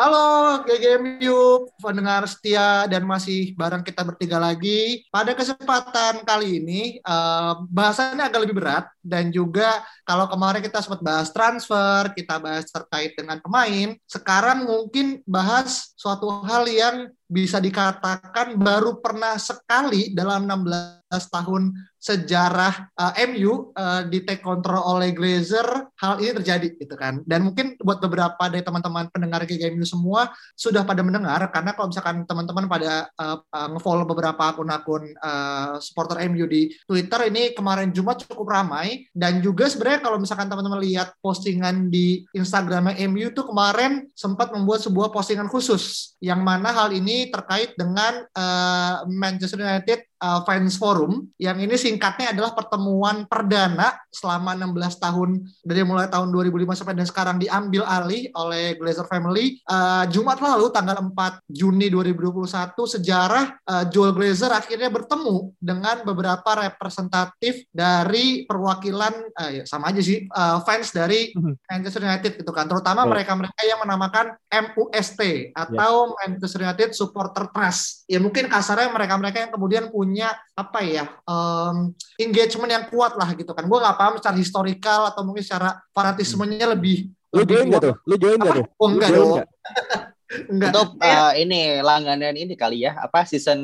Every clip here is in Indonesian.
Halo GGMU, pendengar setia dan masih bareng kita bertiga lagi. Pada kesempatan kali ini, uh, bahasannya agak lebih berat dan juga kalau kemarin kita sempat bahas transfer, kita bahas terkait dengan pemain, sekarang mungkin bahas suatu hal yang bisa dikatakan baru pernah sekali dalam 16 tahun sejarah uh, MU uh, di take control oleh Glazer hal ini terjadi gitu kan. Dan mungkin buat beberapa dari teman-teman pendengar GGMU semua sudah pada mendengar karena kalau misalkan teman-teman pada uh, uh, ngefollow beberapa akun-akun uh, supporter MU di Twitter ini kemarin Jumat cukup ramai. Dan juga sebenarnya kalau misalkan teman-teman lihat postingan di Instagram MU tuh kemarin sempat membuat sebuah postingan khusus yang mana hal ini terkait dengan uh, Manchester United uh, Fans Forum yang ini singkatnya adalah pertemuan perdana selama 16 tahun dari mulai tahun 2005 sampai dan sekarang diambil alih oleh Glazer Family uh, Jumat lalu tanggal 4 Juni 2021 sejarah uh, Joel Glazer akhirnya bertemu dengan beberapa representatif dari perwakilan uh, ya sama aja sih uh, fans dari mhm. Manchester United gitu kan terutama mereka-mereka yang menamakan MUST atau yeah. Manchester United Supporter Trust ya mungkin kasarnya mereka-mereka yang kemudian punya punya apa ya um, engagement yang kuat lah gitu kan gue nggak paham secara historikal atau mungkin secara fanatismenya hmm. lebih lu join nggak tuh lu join nggak tuh oh enggak dong Enggak. Untuk uh, ini langganan ini kali ya, apa season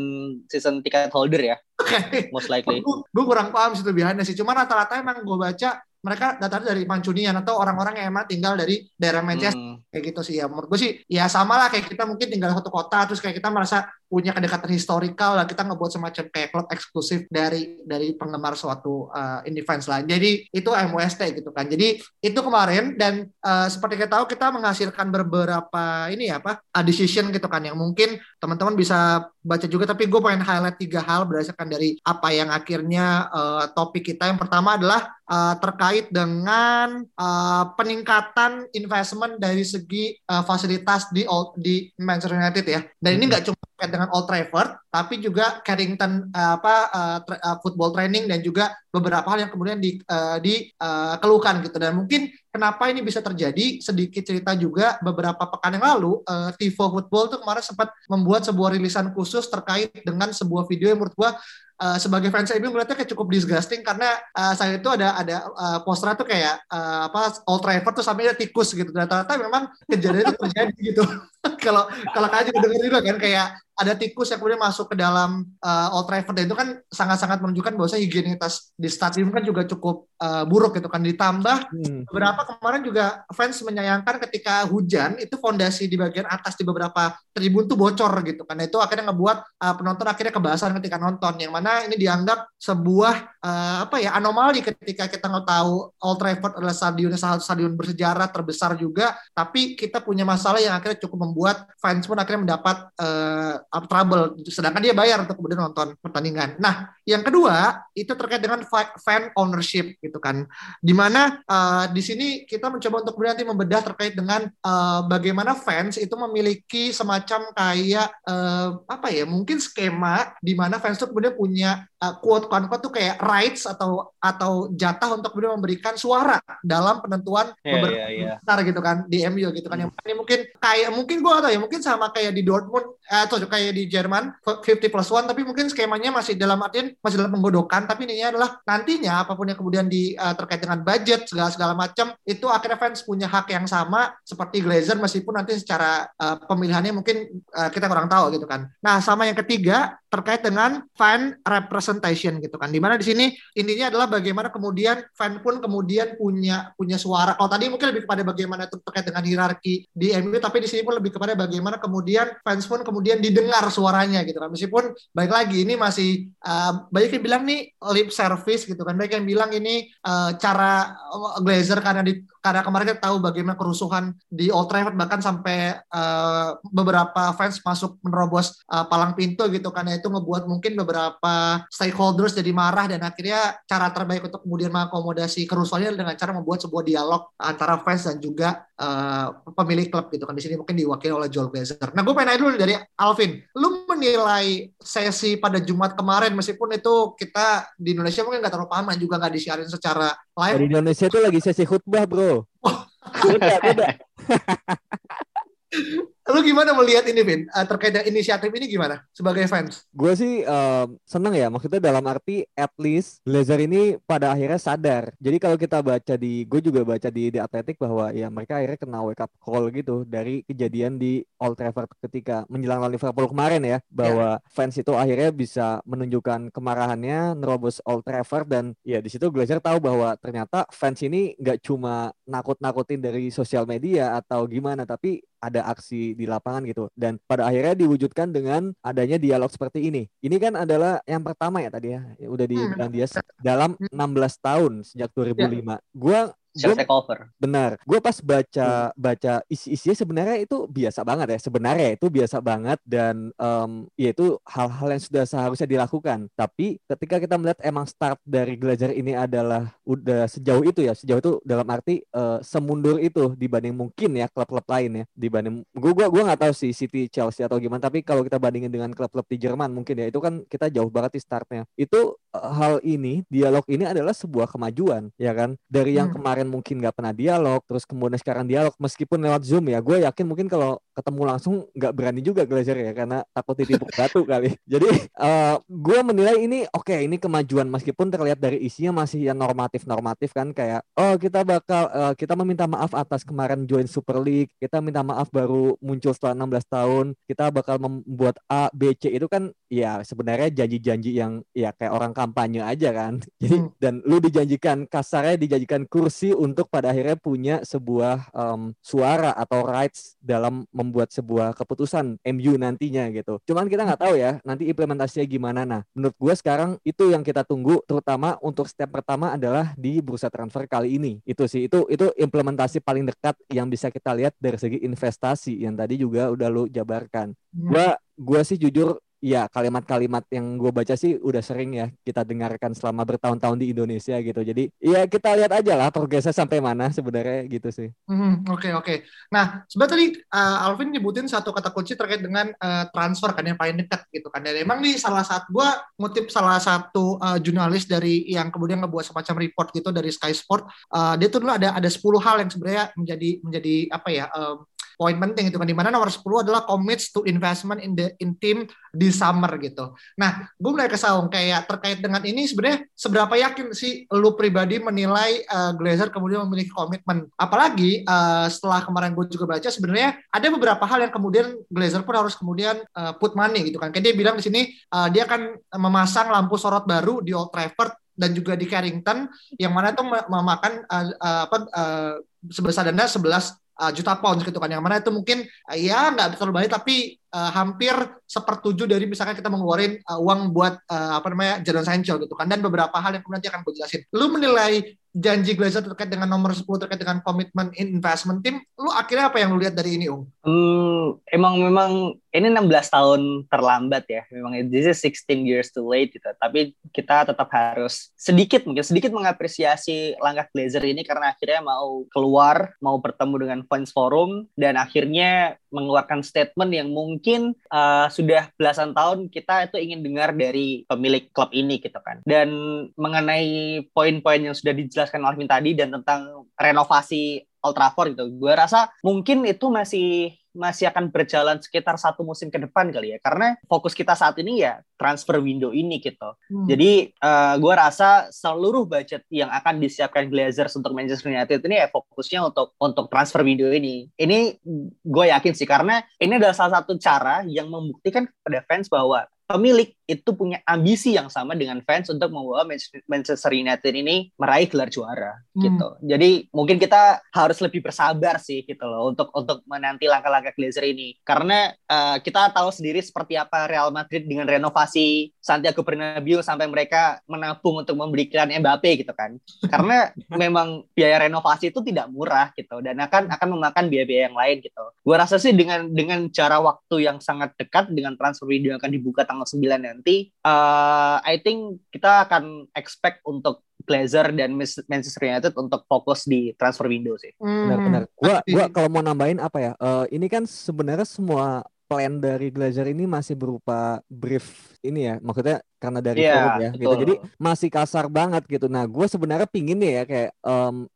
season tiket holder ya, most likely. gue kurang paham sih lebihannya sih. Cuma rata-rata emang gue baca mereka datang dari Mancunian atau orang-orang yang emang tinggal dari daerah Manchester hmm. kayak gitu sih ya. Menurut gue sih ya sama lah kayak kita mungkin tinggal satu kota terus kayak kita merasa punya kedekatan historikal lah kita ngebuat semacam kayak klub eksklusif dari dari penggemar suatu uh, indie fans lah. Jadi itu MUST gitu kan. Jadi itu kemarin dan uh, seperti kita tahu kita menghasilkan beberapa ini ya apa uh, decision gitu kan yang mungkin teman-teman bisa baca juga. Tapi gue pengen highlight tiga hal berdasarkan dari apa yang akhirnya uh, topik kita. Yang pertama adalah uh, terkait dengan uh, peningkatan investment dari segi uh, fasilitas di di Manchester United ya. Dan ini nggak cuma dengan Old Trafford, tapi juga Carrington uh, apa uh, tra uh, football training dan juga beberapa hal yang kemudian di, uh, dikeluhkan uh, gitu. Dan mungkin kenapa ini bisa terjadi? Sedikit cerita juga beberapa pekan yang lalu, uh, Tivo Football tuh kemarin sempat membuat sebuah rilisan khusus terkait dengan sebuah video yang menurut gua uh, sebagai fans MU melihatnya kayak cukup disgusting karena uh, saat itu ada ada uh, poster tuh kayak uh, apa Old Trafford tuh sampai ada tikus gitu. Dan ternyata memang kejadian itu terjadi gitu. Kalau kalau kalian juga dengar juga kan kayak ada tikus yang kemudian masuk ke dalam uh, Old Trafford. Itu kan sangat-sangat menunjukkan bahwa higienitas di stadion kan juga cukup uh, buruk gitu kan. Ditambah hmm. beberapa kemarin juga fans menyayangkan ketika hujan itu fondasi di bagian atas di beberapa tribun tuh bocor gitu kan. Itu akhirnya ngebuat uh, penonton akhirnya kebahasan ketika nonton. Yang mana ini dianggap sebuah uh, apa ya anomali ketika kita nggak tahu Old Trafford adalah stadion salah satu stadion bersejarah terbesar juga. Tapi kita punya masalah yang akhirnya cukup membuat fans pun akhirnya mendapat uh, trouble sedangkan dia bayar untuk kemudian nonton pertandingan. Nah, yang kedua itu terkait dengan fan ownership gitu kan. Di mana uh, di sini kita mencoba untuk nanti membedah terkait dengan uh, bagaimana fans itu memiliki semacam kayak uh, apa ya, mungkin skema di mana fans itu kemudian punya uh, quote unquote tuh kayak rights atau atau jatah untuk kemudian memberikan suara dalam penentuan yeah, beberapa yeah, yeah. besar gitu kan di MU gitu kan. Hmm. Yang ini mungkin kayak mungkin gue atau ya mungkin sama kayak di Dortmund atau kayak di Jerman 50 plus one tapi mungkin skemanya masih dalam artian masih dalam penggodokan tapi ini adalah nantinya apa pun yang kemudian di uh, terkait dengan budget segala segala macam itu akhirnya fans punya hak yang sama seperti Glazer meskipun nanti secara uh, pemilihannya mungkin uh, kita kurang tahu gitu kan. Nah sama yang ketiga terkait dengan fan representation gitu kan. Di mana di sini intinya adalah bagaimana kemudian fan pun kemudian punya punya suara. Kalau tadi mungkin lebih kepada bagaimana itu terkait dengan hierarki di MU, tapi di sini pun lebih kepada bagaimana kemudian fans pun kemudian didengar suaranya gitu kan. Meskipun baik lagi ini masih uh, banyak yang bilang nih lip service gitu kan. Banyak yang bilang ini uh, cara Glazer karena di karena kemarin kita tahu bagaimana kerusuhan di Old Trafford bahkan sampai uh, beberapa fans masuk menerobos uh, palang pintu gitu karena itu ngebuat mungkin beberapa stakeholders jadi marah dan akhirnya cara terbaik untuk kemudian mengakomodasi kerusuhannya dengan cara membuat sebuah dialog antara fans dan juga uh, pemilik klub gitu kan di sini mungkin diwakili oleh Joel Glazer. Nah gue pengen nanya dulu dari Alvin, lu menilai sesi pada Jumat kemarin meskipun itu kita di Indonesia mungkin nggak terlalu paham juga nggak disiarin secara live. Di Indonesia itu lagi sesi khutbah bro. Oh. Lu gimana melihat ini, Vin? Uh, terkait dengan inisiatif ini gimana sebagai fans? Gue sih uh, seneng ya. Maksudnya dalam arti at least Glazer ini pada akhirnya sadar. Jadi kalau kita baca di, gue juga baca di The Athletic bahwa ya mereka akhirnya kena wake up call gitu dari kejadian di Old Trafford ketika menjelang lawan Liverpool kemarin ya. Bahwa yeah. fans itu akhirnya bisa menunjukkan kemarahannya, nerobos Old Trafford dan ya di situ Glazer tahu bahwa ternyata fans ini nggak cuma nakut-nakutin dari sosial media atau gimana, tapi ada aksi di lapangan gitu. Dan pada akhirnya diwujudkan dengan adanya dialog seperti ini. Ini kan adalah yang pertama ya tadi ya, ya udah dibilang dia dalam 16 tahun sejak 2005 ya. gue gua, take over. Benar. Gue pas baca hmm. baca isi-isinya sebenarnya itu biasa banget ya. Sebenarnya itu biasa banget dan um, ya itu hal-hal yang sudah seharusnya dilakukan. Tapi ketika kita melihat emang start dari Glazer ini adalah udah sejauh itu ya, sejauh itu dalam arti uh, semundur itu dibanding mungkin ya klub-klub lain ya. Dibanding gue gua gua nggak tahu sih City, Chelsea atau gimana. Tapi kalau kita bandingin dengan klub-klub di Jerman mungkin ya itu kan kita jauh banget di startnya. Itu uh, hal ini dialog ini adalah sebuah kemajuan ya kan dari yang hmm. kemarin mungkin nggak pernah dialog, terus kemudian sekarang dialog meskipun lewat Zoom ya, gue yakin mungkin kalau ketemu langsung nggak berani juga Glazer ya karena takut ditipu batu kali. Jadi uh, gue menilai ini oke okay, ini kemajuan meskipun terlihat dari isinya masih yang normatif-normatif kan kayak oh kita bakal uh, kita meminta maaf atas kemarin join Super League, kita minta maaf baru muncul setelah 16 tahun, kita bakal membuat A, B, C itu kan ya sebenarnya janji-janji yang ya kayak orang kampanye aja kan. Jadi hmm. dan lu dijanjikan kasarnya dijanjikan kursi untuk pada akhirnya punya sebuah um, suara atau rights dalam membuat sebuah keputusan MU nantinya gitu. Cuman kita nggak tahu ya nanti implementasinya gimana. Nah, menurut gue sekarang itu yang kita tunggu, terutama untuk step pertama adalah di bursa transfer kali ini. Itu sih, itu itu implementasi paling dekat yang bisa kita lihat dari segi investasi yang tadi juga udah lo jabarkan. Gua gua sih jujur ya kalimat-kalimat yang gue baca sih udah sering ya kita dengarkan selama bertahun-tahun di Indonesia gitu. Jadi ya kita lihat aja lah progresnya sampai mana sebenarnya gitu sih. Oke mm-hmm, oke. Okay, okay. Nah sebenarnya tadi uh, Alvin nyebutin satu kata kunci terkait dengan uh, transfer kan yang paling dekat gitu kan. Dan emang nih salah satu gue ngutip salah satu uh, jurnalis dari yang kemudian ngebuat semacam report gitu dari Sky Sport. Uh, dia tuh dulu ada ada 10 hal yang sebenarnya menjadi menjadi apa ya um, poin penting itu kan di mana nomor 10 adalah commits to investment in the in team di summer gitu. Nah, gue mulai ke Saung kayak terkait dengan ini sebenarnya seberapa yakin sih lu pribadi menilai uh, Glazer kemudian memiliki komitmen. Apalagi uh, setelah kemarin gue juga baca sebenarnya ada beberapa hal yang kemudian Glazer pun harus kemudian uh, put money gitu kan. Kayak dia bilang di sini uh, dia akan memasang lampu sorot baru di Old Trafford dan juga di Carrington yang mana itu memakan uh, uh, apa uh, sebesar dana 11 uh, juta pounds gitu kan yang mana itu mungkin uh, ya nggak terlalu banyak tapi uh, hampir sepertujuh dari misalkan kita mengeluarkan uh, uang buat uh, apa namanya Jadon Sancho gitu kan dan beberapa hal yang kemudian nanti akan gue jelasin. Lu menilai janji Glazer terkait dengan nomor 10 terkait dengan komitmen investment team, lu akhirnya apa yang lu lihat dari ini, Ung? Hmm, emang memang ini 16 tahun terlambat ya. Memang this is 16 years too late gitu. Tapi kita tetap harus sedikit mungkin sedikit mengapresiasi langkah Glazer ini karena akhirnya mau keluar, mau bertemu dengan fans forum dan akhirnya mengeluarkan statement yang mungkin uh, sudah belasan tahun kita itu ingin dengar dari pemilik klub ini gitu kan. Dan mengenai poin-poin yang sudah dijelaskan Alvin tadi dan tentang renovasi Old Trafford gitu. Gue rasa mungkin itu masih masih akan berjalan sekitar satu musim ke depan kali ya. Karena fokus kita saat ini ya transfer window ini gitu. Hmm. jadi uh, eh, gue rasa seluruh budget yang akan disiapkan Glazers untuk Manchester United ini ya fokusnya untuk untuk transfer window ini. Ini gue yakin sih karena ini adalah salah satu cara yang membuktikan kepada fans bahwa pemilik itu punya ambisi yang sama dengan fans untuk membawa Manchester United ini meraih gelar juara hmm. gitu. Jadi mungkin kita harus lebih bersabar sih gitu loh untuk untuk menanti langkah-langkah Glazer ini karena uh, kita tahu sendiri seperti apa Real Madrid dengan renovasi Santiago Bernabeu sampai mereka menabung untuk memberikan Mbappe gitu kan. Karena memang biaya renovasi itu tidak murah gitu dan akan akan memakan biaya-biaya yang lain gitu. Gua rasa sih dengan dengan cara waktu yang sangat dekat dengan transfer yang akan dibuka tanggal 9 nanti, uh, I think kita akan expect untuk Glazer dan Manchester United untuk fokus di transfer window sih. Benar-benar. Hmm. Gua gua kalau mau nambahin apa ya? Uh, ini kan sebenarnya semua plan dari Glazer ini masih berupa brief ini ya, maksudnya karena dari yeah, forum ya betul. gitu. Jadi masih kasar banget gitu. Nah, gue sebenarnya pingin ya kayak um,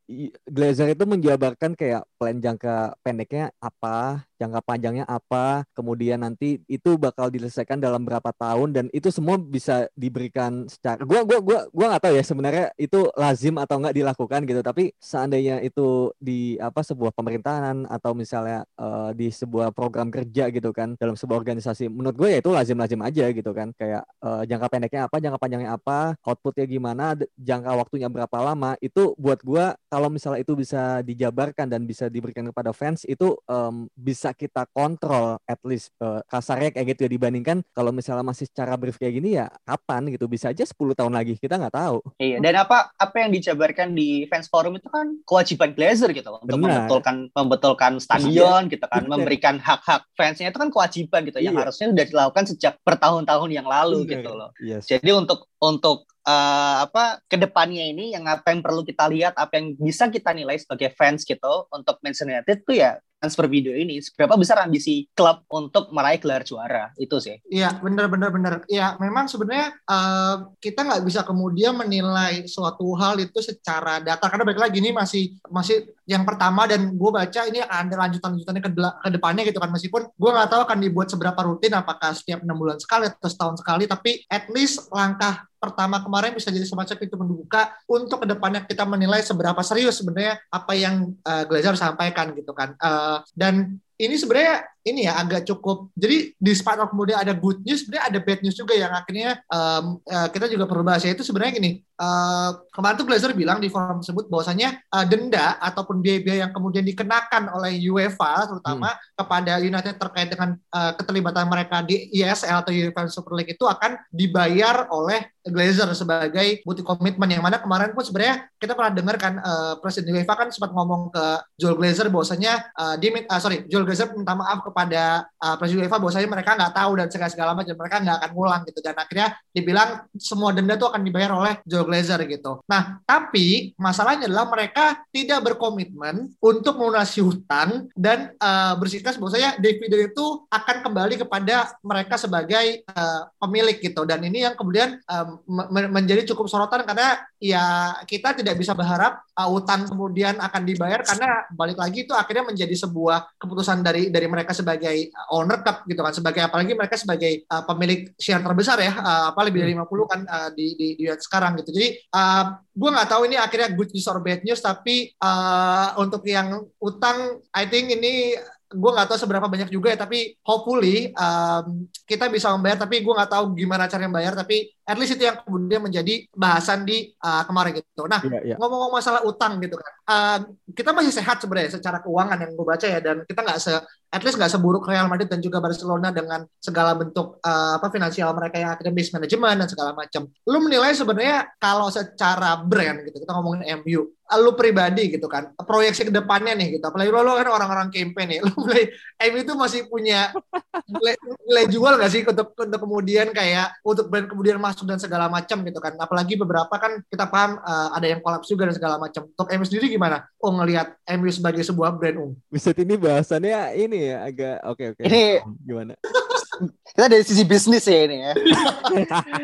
Glazer itu menjabarkan kayak plan jangka pendeknya apa, jangka panjangnya apa, kemudian nanti itu bakal diselesaikan dalam berapa tahun dan itu semua bisa diberikan secara gua gua gua gua nggak tahu ya sebenarnya itu lazim atau nggak dilakukan gitu, tapi seandainya itu di apa sebuah pemerintahan atau misalnya uh, di sebuah program kerja gitu kan dalam sebuah organisasi menurut gue ya itu lazim-lazim aja gitu kan kayak uh, jangka pendeknya apa, jangka panjangnya apa, outputnya gimana, jangka waktunya berapa lama, itu buat gue kalau misalnya itu bisa dijabarkan dan bisa diberikan kepada fans itu um, bisa kita kontrol at least uh, kasarnya kayak gitu ya dibandingkan kalau misalnya masih secara brief kayak gini ya kapan gitu bisa aja 10 tahun lagi kita nggak tahu. Iya dan apa apa yang dijabarkan di fans forum itu kan kewajiban Glazer gitu untuk Benar. membetulkan membetulkan stadion gitu kan Benar. memberikan hak-hak fansnya itu kan kewajiban gitu iya. yang harusnya sudah dilakukan sejak bertahun-tahun yang lalu Benar. gitu loh. Yes. Jadi untuk untuk uh, apa ke depannya ini yang apa yang perlu kita lihat apa yang bisa kita nilai sebagai fans gitu untuk Manchester United itu ya transfer video ini seberapa besar ambisi klub untuk meraih gelar juara? Itu sih. Iya benar benar benar. Iya memang sebenarnya uh, kita nggak bisa kemudian menilai suatu hal itu secara data. Karena baik lagi ini masih masih yang pertama dan gue baca ini ada lanjutan lanjutannya ke, ke depannya gitu kan. Meskipun gue nggak tahu akan dibuat seberapa rutin apakah setiap enam bulan sekali atau setahun sekali tapi at least langkah pertama kemarin bisa jadi semacam itu membuka untuk ke depannya kita menilai seberapa serius sebenarnya apa yang uh, Glazer sampaikan gitu kan uh, dan ini sebenarnya ini ya agak cukup. Jadi di spot kemudian ada good news, sebenarnya ada bad news juga yang akhirnya um, uh, kita juga perlu bahas itu sebenarnya gini. Uh, kemarin tuh Glazer bilang di forum tersebut bahwasanya uh, denda ataupun biaya-biaya yang kemudian dikenakan oleh UEFA terutama hmm. kepada United terkait dengan uh, keterlibatan mereka di ESL atau UEFA Super League itu akan dibayar oleh Glazer sebagai bukti komitmen yang mana kemarin pun sebenarnya kita pernah dengar kan uh, Presiden UEFA kan sempat ngomong ke Joel Glazer bahwasanya uh, dia uh, sorry Joel Glazer minta maaf kepada uh, Presiden UEFA bahwasanya mereka nggak tahu dan segala segala macam mereka nggak akan ngulang gitu dan akhirnya dibilang semua denda itu akan dibayar oleh Joe Glazer gitu. Nah tapi masalahnya adalah mereka tidak berkomitmen untuk melunasi hutang dan uh, bersikeras bahwasanya dividen itu akan kembali kepada mereka sebagai uh, pemilik gitu dan ini yang kemudian um, menjadi cukup sorotan karena ya kita tidak bisa berharap uh, utang kemudian akan dibayar karena balik lagi itu akhirnya menjadi sebuah keputusan dari dari mereka sebagai owner cup gitu kan sebagai apalagi mereka sebagai uh, pemilik share terbesar ya uh, apa lebih dari 50 hmm. kan uh, di di di sekarang gitu jadi uh, gue nggak tahu ini akhirnya good news or bad news tapi uh, untuk yang utang I think ini gue nggak tahu seberapa banyak juga ya tapi hopefully um, kita bisa membayar tapi gue nggak tahu gimana cara membayar tapi at least itu yang kemudian menjadi bahasan di uh, kemarin gitu. Nah yeah, yeah. ngomong-ngomong masalah utang gitu kan, uh, kita masih sehat sebenarnya secara keuangan yang gue baca ya dan kita nggak se at least nggak seburuk Real Madrid dan juga Barcelona dengan segala bentuk uh, apa finansial mereka yang akhirnya base management dan segala macam. Lu menilai sebenarnya kalau secara brand gitu kita ngomongin MU, lu pribadi gitu kan proyeksi ke depannya nih gitu apalagi lo, lo kan orang-orang campaign nih lu mulai MU itu masih punya nilai, nilai jual gak sih untuk untuk kemudian kayak untuk brand kemudian masuk dan segala macam gitu kan. Apalagi beberapa kan kita paham uh, ada yang kolaps juga dan segala macam. Untuk MU sendiri gimana? Oh ngelihat MU sebagai sebuah brand um. Bisa ini bahasannya ini ya agak oke okay, oke. Okay. ini gimana? kita dari sisi bisnis ya ini ya.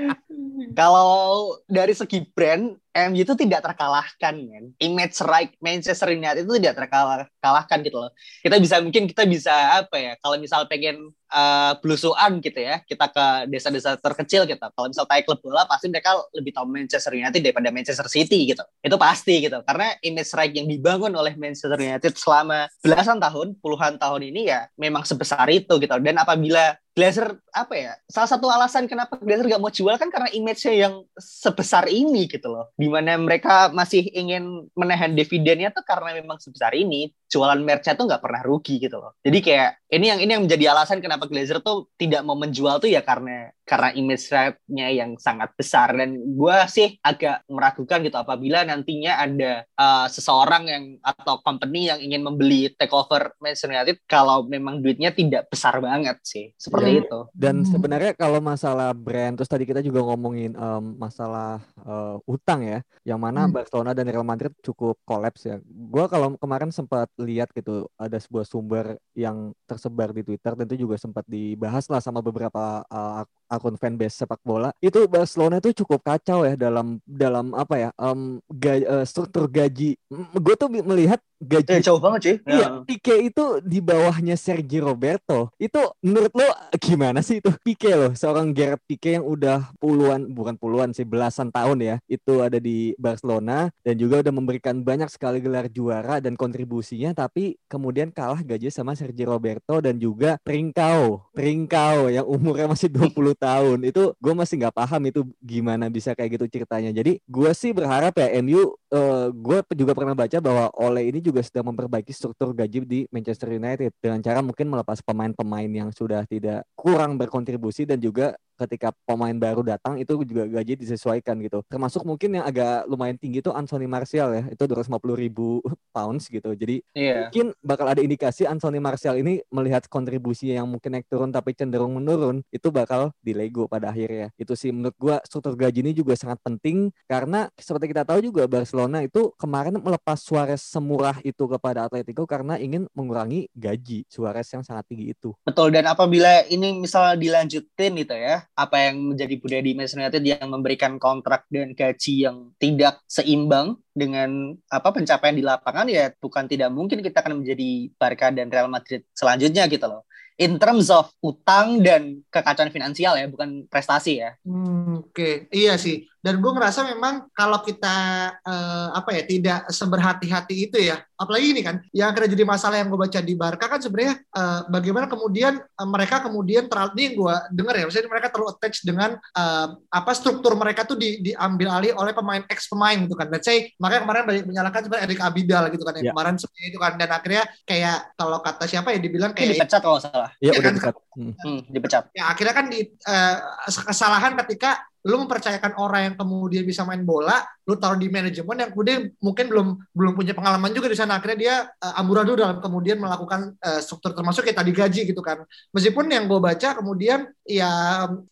Kalau dari segi brand MU itu tidak terkalahkan kan. Image right Manchester United itu tidak terkalahkan gitu loh. Kita bisa mungkin kita bisa apa ya? Kalau misal pengen uh, belusuan gitu ya, kita ke desa-desa terkecil gitu. Kalau misal taik klub bola, pasti mereka lebih tahu Manchester United daripada Manchester City gitu. Itu pasti gitu. Karena image right yang dibangun oleh Manchester United selama belasan tahun, puluhan tahun ini ya memang sebesar itu gitu. Dan apabila Glazer apa ya salah satu alasan kenapa Glazer gak mau jual kan karena image-nya yang sebesar ini gitu loh di mana mereka masih ingin menahan dividennya tuh karena memang sebesar ini jualan merch tuh nggak pernah rugi gitu loh. Jadi kayak ini yang ini yang menjadi alasan kenapa Glazer tuh tidak mau menjual tuh ya karena karena image nya yang sangat besar. Dan gue sih agak meragukan gitu apabila nantinya ada uh, seseorang yang atau company yang ingin membeli takeover Manchester United kalau memang duitnya tidak besar banget sih. Seperti dan, itu. dan sebenarnya kalau masalah brand terus tadi kita juga ngomongin um, masalah uh, utang ya yang mana hmm. Barcelona dan Real Madrid cukup kolaps ya. Gue kalau kemarin sempat lihat gitu ada sebuah sumber yang tersebar di Twitter dan itu juga sempat dibahas lah sama beberapa uh, akun fanbase sepak bola itu Barcelona itu cukup kacau ya dalam dalam apa ya um, ga, uh, struktur gaji. Gue tuh melihat gaji eh, jauh banget sih. Iya ya. Pique itu di bawahnya Sergio Roberto. Itu menurut lo gimana sih itu? Pique loh seorang Gerard Pique yang udah puluhan bukan puluhan sih belasan tahun ya itu ada di Barcelona dan juga udah memberikan banyak sekali gelar juara dan kontribusinya tapi kemudian kalah gaji sama Sergio Roberto dan juga Trincao. Trincao yang umurnya masih 20 tahun itu gue masih nggak paham itu gimana bisa kayak gitu ceritanya. Jadi gue sih berharap ya MU uh, eh, gue juga pernah baca bahwa Ole ini juga sedang memperbaiki struktur gaji di Manchester United dengan cara mungkin melepas pemain-pemain yang sudah tidak kurang berkontribusi dan juga ketika pemain baru datang itu juga gaji disesuaikan gitu. Termasuk mungkin yang agak lumayan tinggi itu Anthony Martial ya, itu 250 ribu pounds gitu. Jadi yeah. mungkin bakal ada indikasi Anthony Martial ini melihat kontribusi yang mungkin naik turun tapi cenderung menurun, itu bakal di Lego pada akhirnya. Itu sih menurut gua struktur gaji ini juga sangat penting karena seperti kita tahu juga Barcelona itu kemarin melepas Suarez semurah itu kepada Atletico karena ingin mengurangi gaji Suarez yang sangat tinggi itu. Betul dan apabila ini misalnya dilanjutin gitu ya, apa yang menjadi budaya di Manchester United yang memberikan kontrak dan gaji yang tidak seimbang dengan apa pencapaian di lapangan ya bukan tidak mungkin kita akan menjadi Barca dan Real Madrid selanjutnya gitu loh in terms of utang dan kekacauan finansial ya, bukan prestasi ya. Hmm, Oke, okay. iya sih. Dan gue ngerasa memang kalau kita uh, apa ya tidak seberhati-hati itu ya, apalagi ini kan yang akhirnya jadi masalah yang gue baca di Barca kan sebenarnya uh, bagaimana kemudian uh, mereka kemudian terlalu ini gue dengar ya, misalnya mereka terlalu attach dengan uh, apa struktur mereka tuh di, diambil alih oleh pemain ex pemain gitu kan. Let's say makanya kemarin banyak menyalahkan sebenarnya Erik Abidal gitu kan yang yeah. kemarin seperti itu kan dan akhirnya kayak kalau kata siapa ya dibilang kayak dipecat kalau salah. Iya ya, udah kan, dipecat. Hmm. hmm, dipecat. Ya akhirnya kan di uh, kesalahan ketika lu mempercayakan orang yang kemudian bisa main bola, lu taruh di manajemen yang kemudian mungkin belum belum punya pengalaman juga di sana akhirnya dia uh, amburadul dalam kemudian melakukan uh, struktur termasuk kayak tadi gaji gitu kan. Meskipun yang gue baca kemudian ya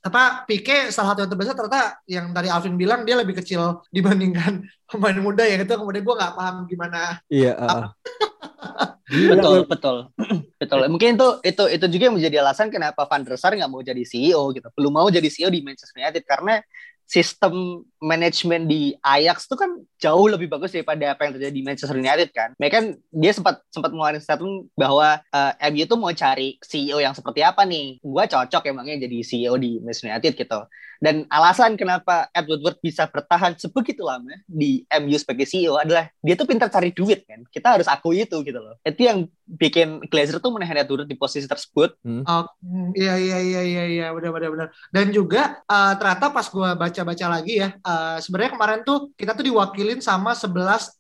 apa Pique salah satu yang terbesar ternyata yang dari Alvin bilang dia lebih kecil dibandingkan pemain muda ya itu kemudian gue nggak paham gimana. Iya. Uh. betul betul betul mungkin itu itu itu juga yang menjadi alasan kenapa Van der Sar nggak mau jadi CEO gitu belum mau jadi CEO di Manchester United karena sistem manajemen di Ajax itu kan jauh lebih bagus daripada apa yang terjadi di Manchester United kan. Mereka kan dia sempat sempat mengeluarkan statement bahwa uh, MU tuh mau cari CEO yang seperti apa nih. Gua cocok emangnya jadi CEO di Manchester United gitu. Dan alasan kenapa Edward Woodward bisa bertahan sebegitu lama di MU sebagai CEO adalah dia tuh pintar cari duit kan. Kita harus akui itu gitu loh. Itu yang bikin Glazer tuh menahan Edward di posisi tersebut. Hmm. Oh, iya iya iya iya iya benar benar benar. Dan juga uh, ternyata pas gue baca-baca lagi ya, uh, sebenarnya kemarin tuh kita tuh diwakilin sama 11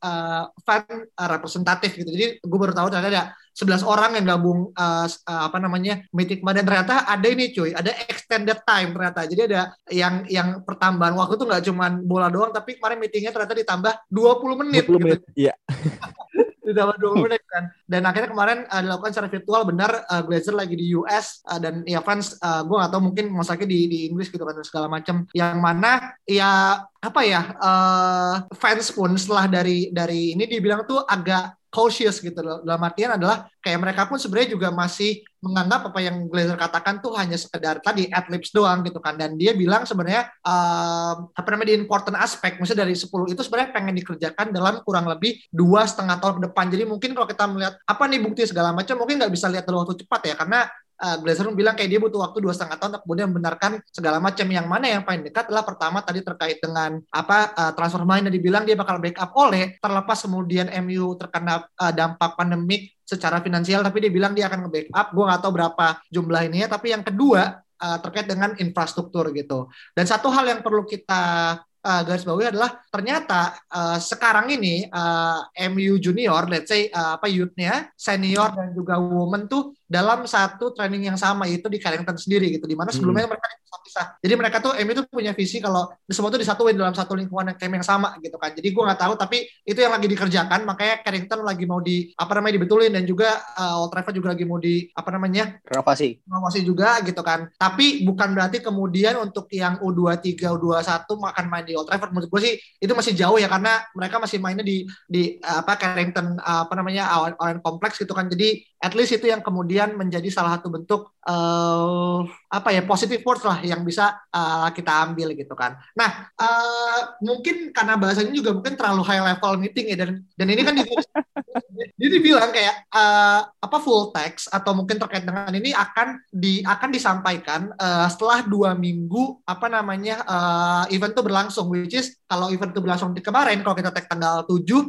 uh, fan uh, representatif gitu. Jadi gue baru tahu ternyata ada 11 orang yang gabung uh, uh, apa namanya meeting kemarin. Ternyata ada ini cuy ada extended time ternyata. Jadi ada yang yang pertambahan waktu tuh nggak cuma bola doang tapi kemarin meetingnya ternyata ditambah 20 menit 20 menit gitu. iya. Ditambah 20 menit kan. Dan akhirnya kemarin uh, dilakukan secara virtual. Benar uh, Glazer lagi di US uh, dan ya fans uh, gue gak tahu mungkin masaknya di di Inggris gitu kan segala macam yang mana ya apa ya uh, fans pun setelah dari dari ini dibilang tuh agak cautious gitu. Dalam artian adalah kayak mereka pun sebenarnya juga masih menganggap apa yang Glazer katakan tuh hanya sekedar tadi ad libs doang gitu kan. Dan dia bilang sebenarnya uh, apa namanya di important aspek misalnya dari 10 itu sebenarnya pengen dikerjakan dalam kurang lebih dua setengah tahun ke depan. Jadi mungkin kalau kita melihat apa nih bukti segala macam mungkin nggak bisa lihat dalam waktu cepat ya. Karena uh, Glazer bilang kayak dia butuh waktu dua setengah tahun untuk kemudian membenarkan segala macam yang mana yang paling dekat. Adalah pertama tadi terkait dengan apa uh, transfer main yang dibilang dia bakal backup oleh terlepas kemudian MU terkena uh, dampak pandemik secara finansial tapi dia bilang dia akan nge-backup. Gue nggak tahu berapa jumlah ini ya tapi yang kedua uh, terkait dengan infrastruktur gitu. Dan satu hal yang perlu kita uh, garis bawahi adalah ternyata uh, sekarang ini uh, MU junior, let's say uh, apa youthnya, senior dan juga woman tuh dalam satu training yang sama itu di Carrington sendiri gitu. Di mana hmm. sebelumnya hmm. mereka pisah-pisah jadi mereka tuh MU tuh punya visi kalau semua tuh disatuin dalam satu lingkungan yang yang sama gitu kan. Jadi gue nggak tahu tapi itu yang lagi dikerjakan makanya Carrington lagi mau di apa namanya dibetulin. Dan juga uh, Old Trafford juga lagi mau di apa namanya renovasi. renovasi juga gitu kan. Tapi bukan berarti kemudian untuk yang U23 U21 makan main di Old Trafford. Menurut gue sih itu masih jauh ya karena mereka masih mainnya di di apa Carrington apa namanya awan kompleks gitu kan. Jadi at least itu yang kemudian menjadi salah satu bentuk uh, apa ya positive words lah yang bisa uh, kita ambil gitu kan. Nah uh, mungkin karena bahasanya juga mungkin terlalu high level meeting ya dan dan ini kan jadi dibilang kayak uh, apa full text atau mungkin terkait dengan ini akan di akan disampaikan uh, setelah dua minggu apa namanya uh, event itu berlangsung which is kalau event itu berlangsung di kemarin kalau kita tag tanggal 7 uh,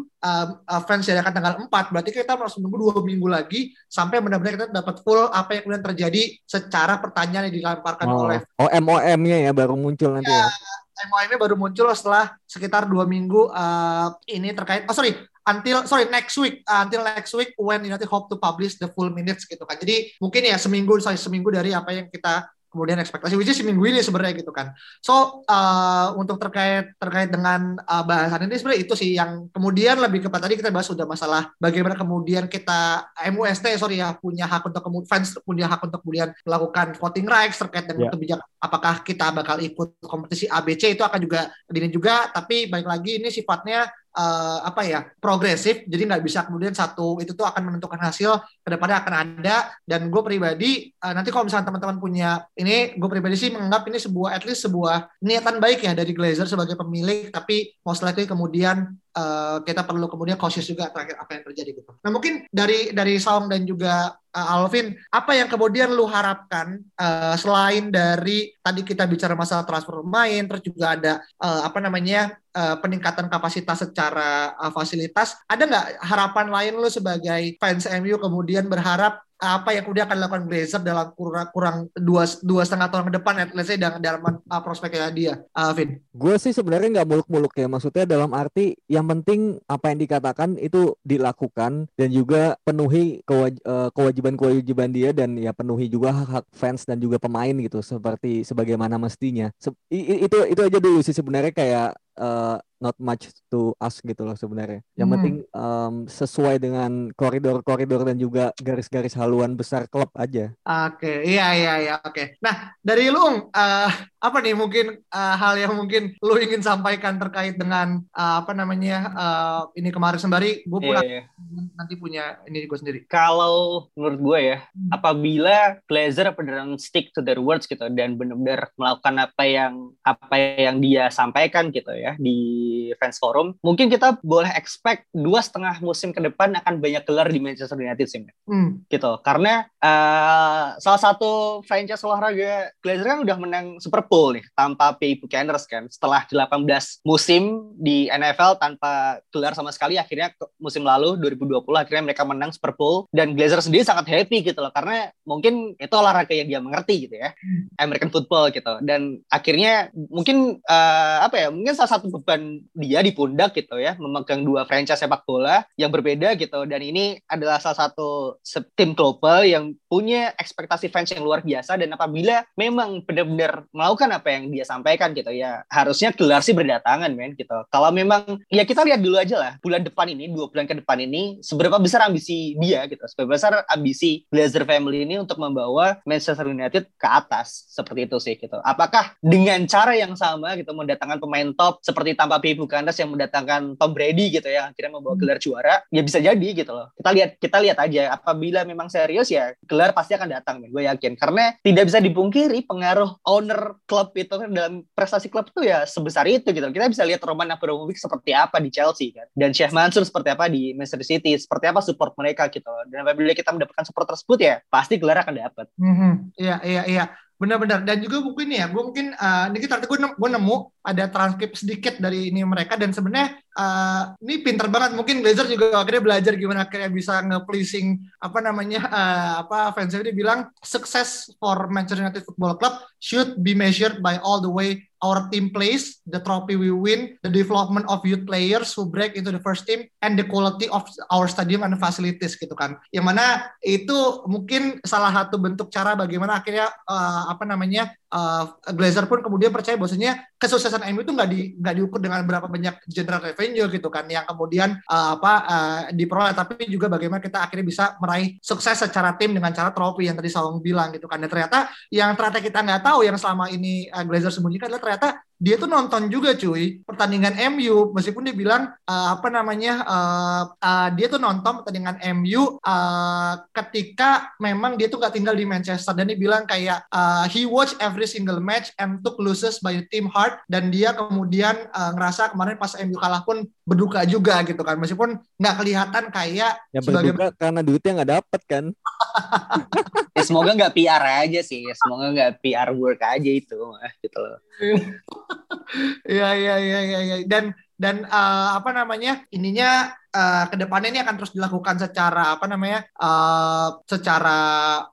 uh, fans diadakan tanggal 4 berarti kita harus menunggu dua minggu lagi sampai benar-benar kita dapat full apa yang kemudian terjadi secara pertanyaan yang dilemparkan oh. oleh OM-OM-nya ya baru muncul nanti ya. ya. MOM-nya baru muncul setelah sekitar dua minggu uh, ini terkait oh sorry until sorry next week uh, until next week when United hope to publish the full minutes gitu kan. Jadi mungkin ya seminggu sorry seminggu dari apa yang kita kemudian ekspektasi which is minggu ini sebenarnya gitu kan so uh, untuk terkait terkait dengan uh, bahasan ini sebenarnya itu sih yang kemudian lebih kepada tadi kita bahas sudah masalah bagaimana kemudian kita MUST sorry ya punya hak untuk kemudian fans punya hak untuk kemudian melakukan voting rights terkait dengan yeah. kebijakan apakah kita bakal ikut kompetisi ABC itu akan juga ini juga tapi balik lagi ini sifatnya uh, apa ya progresif. Jadi nggak bisa kemudian satu itu tuh akan menentukan hasil ke depannya akan ada. Dan gue pribadi uh, nanti kalau misalnya teman-teman punya ini gue pribadi sih menganggap ini sebuah at least sebuah niatan baik ya dari Glazer sebagai pemilik. Tapi most likely kemudian uh, kita perlu kemudian cautious juga terakhir apa yang terjadi gitu. Nah mungkin dari dari Saung dan juga uh, Alvin, apa yang kemudian lu harapkan uh, selain dari tadi kita bicara masalah transfer pemain, terus juga ada uh, apa namanya uh, peningkatan kapasitas secara uh, fasilitas, ada nggak harapan lain lu sebagai fans MU kemudian berharap apa yang kemudian akan dilakukan Glazer dalam kurang kurang dua dua setengah tahun ke depan, let's say dalam, dalam uh, prospeknya dia, uh? Gue sih sebenarnya nggak muluk-muluk ya, maksudnya dalam arti yang penting apa yang dikatakan itu dilakukan dan juga penuhi kewaj uh, kewajiban-kewajiban dia dan ya penuhi juga hak-hak fans dan juga pemain gitu seperti sebagaimana mestinya. Se itu itu aja dulu sih sebenarnya kayak uh, not much to ask gitu loh sebenarnya. Yang hmm. penting um, sesuai dengan koridor-koridor dan juga garis-garis haluan besar klub aja. Oke, okay. iya iya iya oke. Okay. Nah, dari lu uh, apa nih mungkin uh, hal yang mungkin lu ingin sampaikan terkait dengan uh, apa namanya uh, ini kemarin sembari gue pula yeah, yeah. nanti punya ini gue sendiri. Kalau menurut gue ya, hmm. apabila Glazer beneran stick to their words gitu dan benar-benar melakukan apa yang apa yang dia sampaikan gitu ya di fans forum, mungkin kita boleh expect dua setengah musim ke depan akan banyak gelar di Manchester United sih, hmm. gitu. Karena uh, salah satu franchise olahraga Glazer kan udah menang Super Bowl nih tanpa PI Buccaneers kan. Setelah 18 musim di NFL tanpa gelar sama sekali, akhirnya musim lalu 2020 akhirnya mereka menang Super Bowl dan Glazer sendiri sangat happy gitu loh karena mungkin itu olahraga yang dia mengerti gitu ya, hmm. American football gitu. Dan akhirnya mungkin uh, apa ya, mungkin salah satu beban dia di pundak gitu ya memegang dua franchise sepak bola yang berbeda gitu. Dan ini adalah salah satu tim global yang punya ekspektasi fans yang luar biasa. Dan apabila memang benar-benar melakukan apa yang dia sampaikan gitu ya harusnya gelar sih berdatangan men gitu. Kalau memang ya kita lihat dulu aja lah bulan depan ini dua bulan ke depan ini seberapa besar ambisi dia gitu. Seberapa besar ambisi Glazer family ini untuk membawa Manchester United ke atas seperti itu sih gitu. Apakah dengan cara yang sama gitu mendatangkan pemain top seperti tanpa LP Buccaneers yang mendatangkan Tom Brady gitu ya akhirnya membawa gelar juara ya bisa jadi gitu loh. Kita lihat kita lihat aja apabila memang serius ya gelar pasti akan datang gue yakin. Karena tidak bisa dipungkiri pengaruh owner klub itu dalam prestasi klub itu ya sebesar itu gitu. Kita bisa lihat Roman Abramovich seperti apa di Chelsea kan. Dan Sheikh Mansur seperti apa di Manchester City seperti apa support mereka gitu dan apabila kita mendapatkan support tersebut ya pasti gelar akan dapat. Mm -hmm. Iya iya iya benar-benar. Dan juga mungkin ya gue mungkin uh, ini kita gue gue nemu ada transkrip sedikit dari ini mereka dan sebenarnya uh, ini pinter banget mungkin Glazer juga akhirnya belajar gimana akhirnya bisa nge-pleasing apa namanya uh, apa fansnya dia bilang success for Manchester United Football Club should be measured by all the way our team plays, the trophy we win, the development of youth players who break into the first team, and the quality of our stadium and facilities gitu kan. Yang mana itu mungkin salah satu bentuk cara bagaimana akhirnya uh, apa namanya uh, Glazer pun kemudian percaya bahwasanya kesuksesan MU itu nggak di nggak diukur dengan berapa banyak general revenue gitu kan yang kemudian uh, apa uh, diperoleh tapi juga bagaimana kita akhirnya bisa meraih sukses secara tim dengan cara trofi yang tadi Sawang bilang gitu kan. Dan ternyata yang ternyata kita nggak tahu yang selama ini uh, Glazer sembunyikan adalah ternyata dia tuh nonton juga cuy pertandingan MU meskipun dia bilang uh, apa namanya uh, uh, dia tuh nonton pertandingan MU uh, ketika memang dia tuh nggak tinggal di Manchester. Dan dia bilang kayak uh, he watch every single match and took losses by team heart dan dia kemudian uh, ngerasa kemarin pas MU kalah pun berduka juga gitu kan. Meskipun nggak kelihatan kayak ya sebagai... berduka karena duitnya nggak dapet kan. Ya, semoga nggak PR aja sih. Semoga nggak PR work aja itu gitu loh. Iya iya iya iya dan dan uh, apa namanya ininya uh, ke depannya ini akan terus dilakukan secara apa namanya uh, secara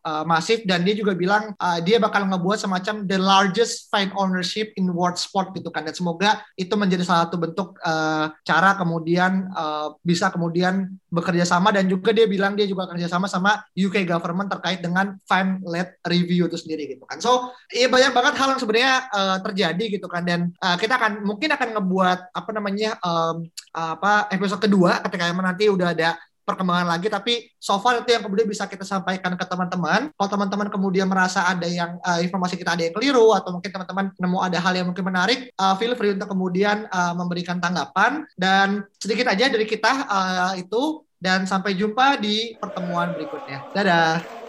uh, masif. Dan dia juga bilang uh, dia bakal ngebuat semacam the largest fan ownership in world sport gitu kan. Dan semoga itu menjadi salah satu bentuk uh, cara kemudian uh, bisa kemudian bekerja sama. Dan juga dia bilang dia juga kerja sama sama UK government terkait dengan fan led review itu sendiri gitu kan. So iya banyak banget hal yang sebenarnya uh, terjadi gitu kan. Dan uh, kita akan mungkin akan ngebuat apa namanya um, apa episode kedua ketika nanti udah ada perkembangan lagi tapi so far itu yang kemudian bisa kita sampaikan ke teman-teman. Kalau teman-teman kemudian merasa ada yang uh, informasi kita ada yang keliru atau mungkin teman-teman nemu ada hal yang mungkin menarik uh, feel free untuk kemudian uh, memberikan tanggapan. Dan sedikit aja dari kita uh, itu. Dan sampai jumpa di pertemuan berikutnya. Dadah